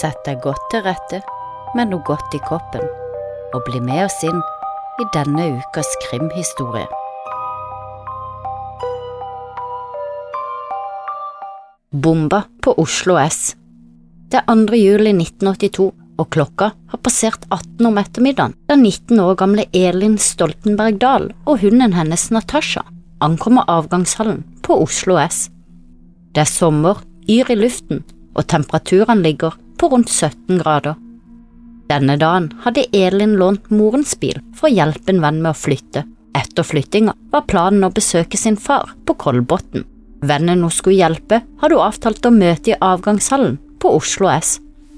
Sett deg godt til rette med noe godt i koppen, og bli med oss inn i denne ukas krimhistorie. Bomba på Oslo S Det er 2. juli 1982, og klokka har passert 18 om ettermiddagen da 19 år gamle Elin Stoltenberg Dahl og hunden hennes Natasha ankommer avgangshallen på Oslo S. Det er sommer, yr i luften, og temperaturen ligger på rundt 17 grader. Denne dagen hadde Elin lånt morens bil for å hjelpe en venn med å flytte. Etter flyttinga var planen å besøke sin far på Kolbotn. Vennen hun skulle hjelpe, hadde hun avtalt å møte i avgangshallen på Oslo S,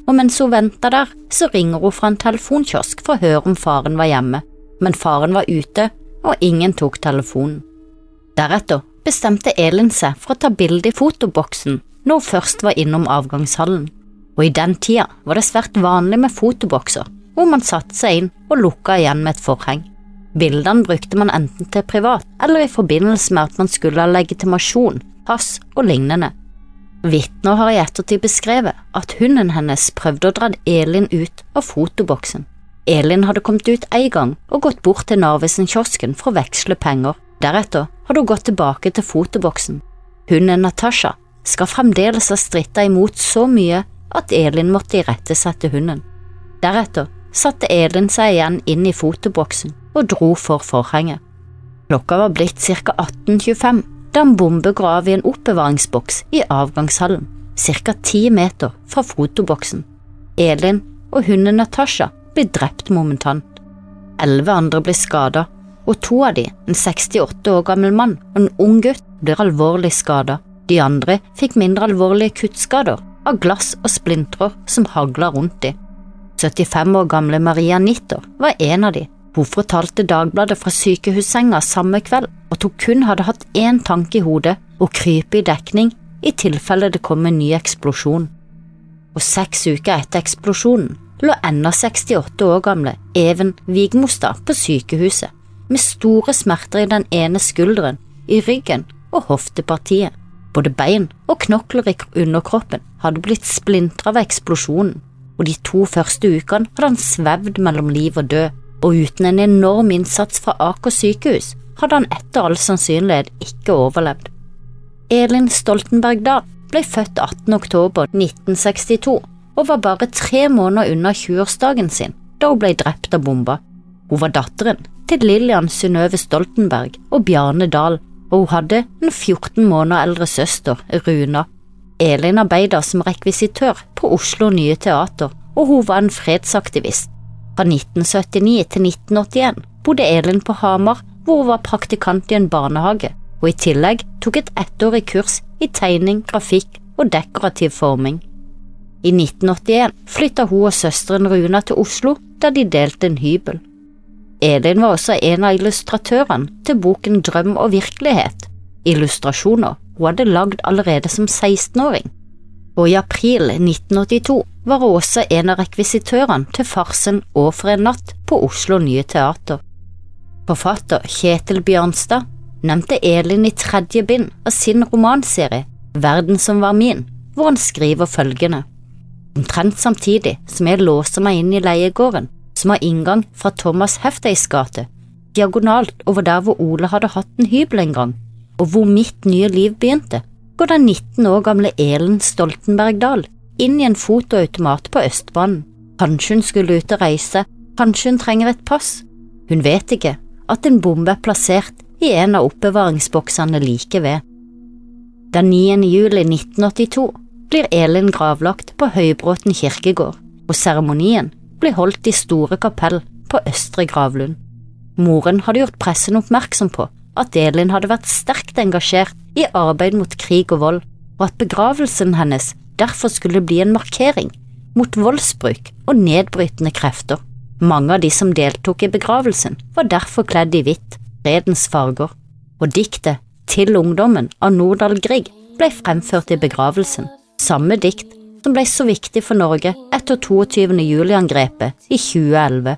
og mens hun venta der, så ringer hun fra en telefonkiosk for å høre om faren var hjemme, men faren var ute, og ingen tok telefonen. Deretter bestemte Elin seg for å ta bilde i fotoboksen når hun først var innom avgangshallen, og i den tida var det svært vanlig med fotobokser, hvor man satte seg inn og lukka igjen med et forheng. Bildene brukte man enten til privat eller i forbindelse med at man skulle ha legitimasjon, pass og lignende. Vitner har i ettertid beskrevet at hunden hennes prøvde å dra Elin ut av fotoboksen. Elin hadde kommet ut en gang og gått bort til Narvesen-kiosken for å veksle penger. Deretter hadde hun gått tilbake til fotoboksen. Hunden Natasha skal fremdeles ha stritta imot så mye at Elin måtte irettesette hunden. Deretter satte Elin seg igjen inn i fotoboksen og dro for forhenget. Klokka var blitt ca. 18.25 da en bombe grav i en oppbevaringsboks i avgangshallen, ca. ti meter fra fotoboksen. Elin og hunden Natasha ble drept momentant. Elleve andre ble skada, og to av de, en 68 år gammel mann og en ung gutt, blir alvorlig skada. De andre fikk mindre alvorlige kuttskader av glass og splintrer som hagla rundt de. 75 år gamle Maria Nitter var en av de. Hun fortalte Dagbladet fra sykehussenga samme kveld at hun kun hadde hatt én tanke i hodet, å krype i dekning i tilfelle det kom en ny eksplosjon. Og seks uker etter eksplosjonen lå ennå 68 år gamle Even Vigmostad på sykehuset, med store smerter i den ene skulderen, i ryggen og hoftepartiet. Både bein og knokler i underkroppen hadde blitt splintra ved eksplosjonen, og de to første ukene hadde han svevd mellom liv og død, og uten en enorm innsats fra Aker sykehus hadde han etter all sannsynlighet ikke overlevd. Elin Stoltenberg Dahl ble født 18. oktober 1962 og var bare tre måneder unna 20-årsdagen sin da hun ble drept av bomba. Hun var datteren til Lillian Synnøve Stoltenberg og Bjarne Dahl, og hun hadde en 14 måneder eldre søster, Runa. Elin arbeider som rekvisitør på Oslo Nye Teater, og hun var en fredsaktivist. Fra 1979 til 1981 bodde Elin på Hamar, hvor hun var praktikant i en barnehage, og i tillegg tok et ettårig kurs i tegning, grafikk og dekorativ forming. I 1981 flytta hun og søsteren Runa til Oslo, der de delte en hybel. Elin var også en av illustratørene til boken Drøm og virkelighet, illustrasjoner hun hadde lagd allerede som 16-åring. Og i april 1982 var hun også en av rekvisitørene til farsen Å for en natt på Oslo Nye Teater. Forfatter Kjetil Bjørnstad nevnte Elin i tredje bind av sin romanserie Verden som var min, hvor han skriver følgende. Omtrent samtidig som jeg låser meg inn i leiegården, som har inngang fra Thomas Hefteys gate, diagonalt over der hvor Ole hadde hatt en hybel en gang, og hvor mitt nye liv begynte, går den 19 år gamle Elen Stoltenbergdal inn i en fotoautomat på Østbanen. Kanskje hun skulle ut og reise, kanskje hun trenger et pass. Hun vet ikke at en bombe er plassert i en av oppbevaringsboksene like ved. Den 9. juli 1982 blir Elin gravlagt på Høybråten kirkegård, og seremonien ble holdt i Store kapell på Østre gravlund. Moren hadde gjort pressen oppmerksom på at Elin hadde vært sterkt engasjert i arbeid mot krig og vold, og at begravelsen hennes derfor skulle bli en markering mot voldsbruk og nedbrytende krefter. Mange av de som deltok i begravelsen, var derfor kledd i hvitt, fredens farger, og diktet Til ungdommen av Nordahl Grieg ble fremført i begravelsen, samme dikt som ble så viktig for Norge etter 22. juli-angrepet i 2011.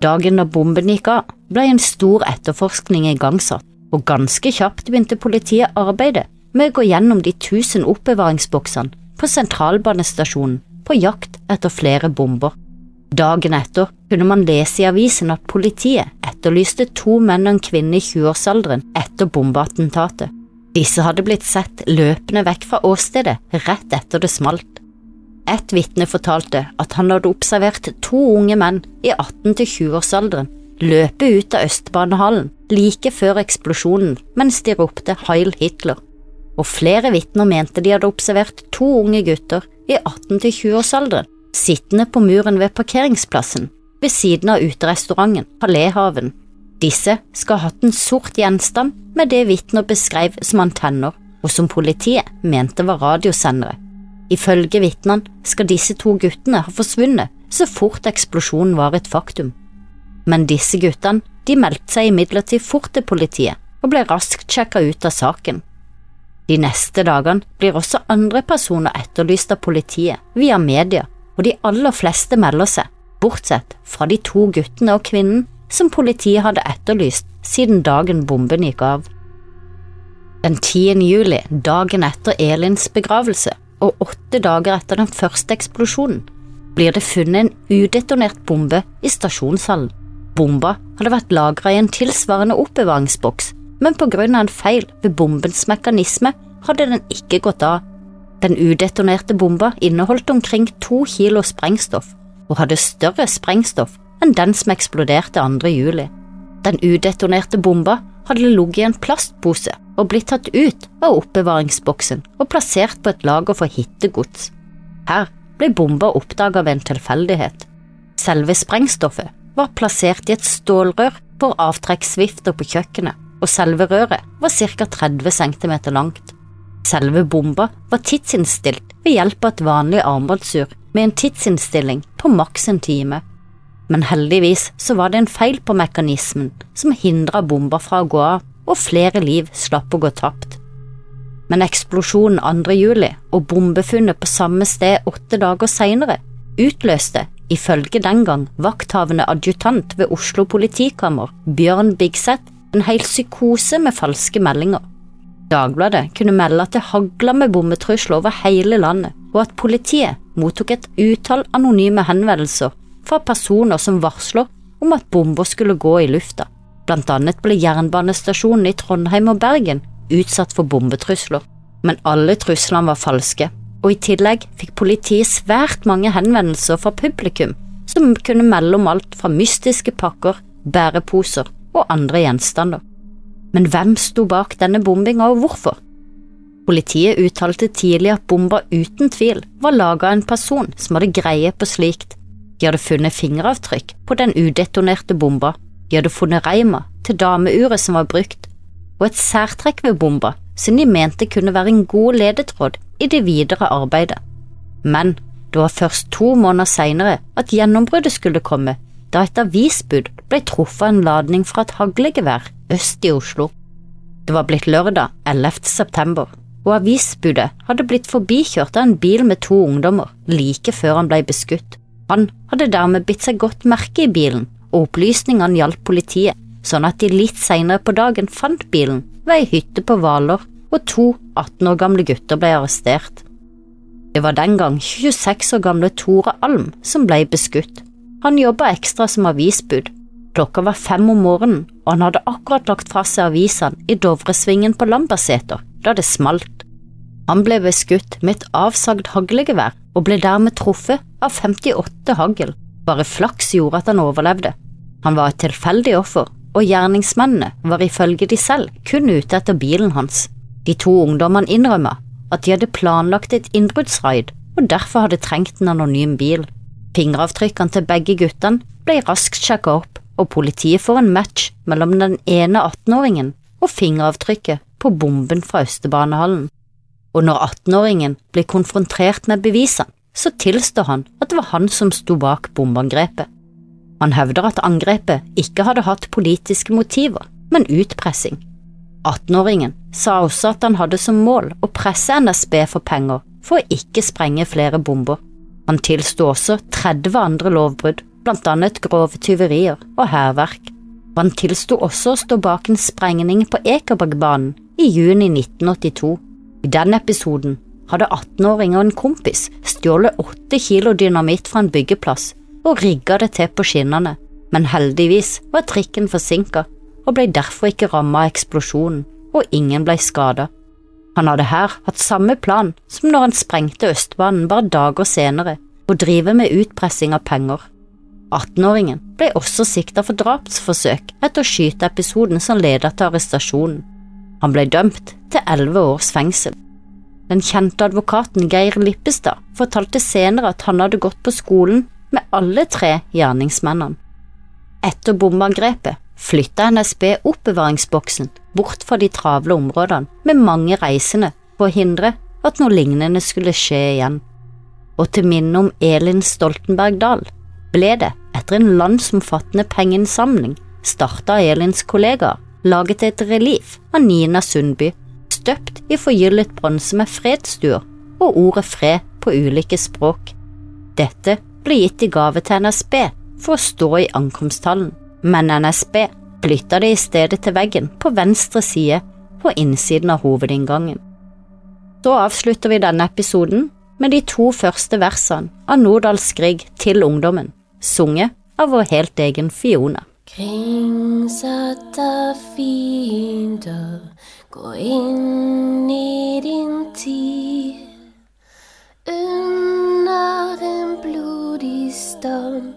Dagen da bomben gikk av, ble en stor etterforskning igangsatt, og ganske kjapt begynte politiet arbeidet med å gå gjennom de tusen oppbevaringsboksene på sentralbanestasjonen på jakt etter flere bomber. Dagen etter kunne man lese i avisen at politiet etterlyste to menn og en kvinne i 20-årsalderen etter bombeattentatet. Disse hadde blitt sett løpende vekk fra åstedet rett etter det smalt. Et vitne fortalte at han hadde observert to unge menn i 18- til 20-årsalderen løpe ut av Østbanehallen like før eksplosjonen mens de ropte Heil Hitler, og flere vitner mente de hadde observert to unge gutter i 18- til 20-årsalderen sittende på muren ved parkeringsplassen ved siden av uterestauranten Paléhaven. Disse skal ha hatt en sort gjenstand med det vitner beskrev som antenner, og som politiet mente var radiosendere. Ifølge vitnene skal disse to guttene ha forsvunnet så fort eksplosjonen var et faktum. Men disse guttene de meldte seg imidlertid fort til politiet og ble raskt sjekka ut av saken. De neste dagene blir også andre personer etterlyst av politiet via media, og de aller fleste melder seg, bortsett fra de to guttene og kvinnen som politiet hadde etterlyst siden dagen bomben gikk av. Den 10. juli, dagen etter Elins begravelse, og åtte dager etter den første eksplosjonen blir det funnet en udetonert bombe i stasjonshallen. Bomba hadde vært lagra i en tilsvarende oppbevaringsboks, men av en feil ved bombens mekanisme hadde den ikke gått av. Den udetonerte bomba inneholdt omkring to kilo sprengstoff, og hadde større sprengstoff enn den som eksploderte 2. juli. Den udetonerte bomba hadde ligget i en plastpose og blitt tatt ut av oppbevaringsboksen og plassert på et lager for hittegods. Her ble bomba oppdaget ved en tilfeldighet. Selve sprengstoffet var plassert i et stålrør for avtrekksvifter på kjøkkenet, og selve røret var ca. 30 cm langt. Selve bomba var tidsinnstilt ved hjelp av et vanlig armbåndsur med en tidsinnstilling på maks en time men heldigvis så var det en feil på mekanismen som hindra bomba fra å gå av, og flere liv slapp å gå tapt. Men eksplosjonen 2. juli og bombefunnet på samme sted åtte dager senere utløste, ifølge den gang vakthavende adjutant ved Oslo politikammer, Bjørn Bigseth, en hel psykose med falske meldinger. Dagbladet kunne melde at det hagla med bombetrusler over hele landet, og at politiet mottok et utall anonyme henvendelser fra personer som varsler om at bomber skulle gå i lufta. Blant annet ble jernbanestasjonen i Trondheim og Bergen utsatt for bombetrusler, men alle truslene var falske, og i tillegg fikk politiet svært mange henvendelser fra publikum som kunne melde om alt fra mystiske pakker, bæreposer og andre gjenstander. Men hvem sto bak denne bombinga, og hvorfor? Politiet uttalte tidlig at bomba uten tvil var laga av en person som hadde greie på slikt, de hadde funnet fingeravtrykk på den udetonerte bomba, de hadde funnet reima til dameuret som var brukt, og et særtrekk ved bomba som de mente kunne være en god ledetråd i det videre arbeidet. Men det var først to måneder senere at gjennombruddet skulle komme, da et avisbud ble truffet en ladning fra et haglegevær øst i Oslo. Det var blitt lørdag 11. september, og avisbudet hadde blitt forbikjørt av en bil med to ungdommer like før han ble beskutt. Han hadde dermed bitt seg godt merke i bilen, og opplysningene hjalp politiet, sånn at de litt senere på dagen fant bilen ved ei hytte på Hvaler, og to 18 år gamle gutter ble arrestert. Det var den gang 26 år gamle Tore Alm som ble beskutt. Han jobba ekstra som avisbud. Klokka var fem om morgenen, og han hadde akkurat lagt fra seg avisene i Dovresvingen på Lambertseter da det smalt. Han ble beskutt med et avsagd haglegevær og ble dermed truffet av 58 hagl. Bare flaks gjorde at han overlevde. Han var et tilfeldig offer, og gjerningsmennene var ifølge de selv kun ute etter bilen hans. De to ungdommene innrømma at de hadde planlagt et innbruddsraid og derfor hadde trengt en anonym bil. Fingeravtrykkene til begge guttene ble raskt sjekka opp, og politiet får en match mellom den ene 18-åringen og fingeravtrykket på bomben fra Østebanehallen og når 18-åringen blir konfrontert med bevisene, så tilstår han at det var han som sto bak bombeangrepet. Han hevder at angrepet ikke hadde hatt politiske motiver, men utpressing. 18-åringen sa også at han hadde som mål å presse NSB for penger for å ikke sprenge flere bomber. Han tilsto også 30 andre lovbrudd, blant annet grove tyverier og hærverk. Han tilsto også å stå bak en sprengning på Ekebergbanen i juni 1982 I den episoden hadde 18-åringen og en kompis stjålet åtte kilo dynamitt fra en byggeplass og rigga det til på skinnene, men heldigvis var trikken forsinka og ble derfor ikke rammet av eksplosjonen, og ingen ble skada. Han hadde her hatt samme plan som når han sprengte Østbanen bare dager senere, å drive med utpressing av penger. 18-åringen ble også sikta for drapsforsøk etter skyteepisoden som ledet til arrestasjonen. Han ble dømt til elleve års fengsel. Den kjente advokaten Geir Lippestad fortalte senere at han hadde gått på skolen med alle tre gjerningsmennene. Etter bombeangrepet flytta NSB oppbevaringsboksen bort fra de travle områdene med mange reisende for å hindre at noe lignende skulle skje igjen. Og til minne om Elin Stoltenberg Dahl ble det, etter en landsomfattende pengeinnsamling, starta Elins kollegaer laget et relief av Nina Sundby, støpt i forgyllet bronse med fredsstuer og ordet fred på ulike språk. Dette ble gitt i gave til NSB for å stå i ankomsthallen, men NSB flytta det i stedet til veggen på venstre side på innsiden av hovedinngangen. Så avslutter vi denne episoden med de to første versene av Nordahls Grieg til ungdommen, sunget av vår helt egen Fiona. Kringsatt av fiender, gå inn i din tid. Under en blodig storm,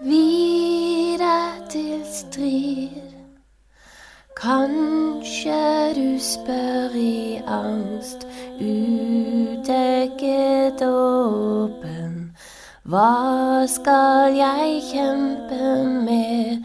videre til strid. Kanskje du spør i angst, udekket åpen. Hva skal jeg kjempe med?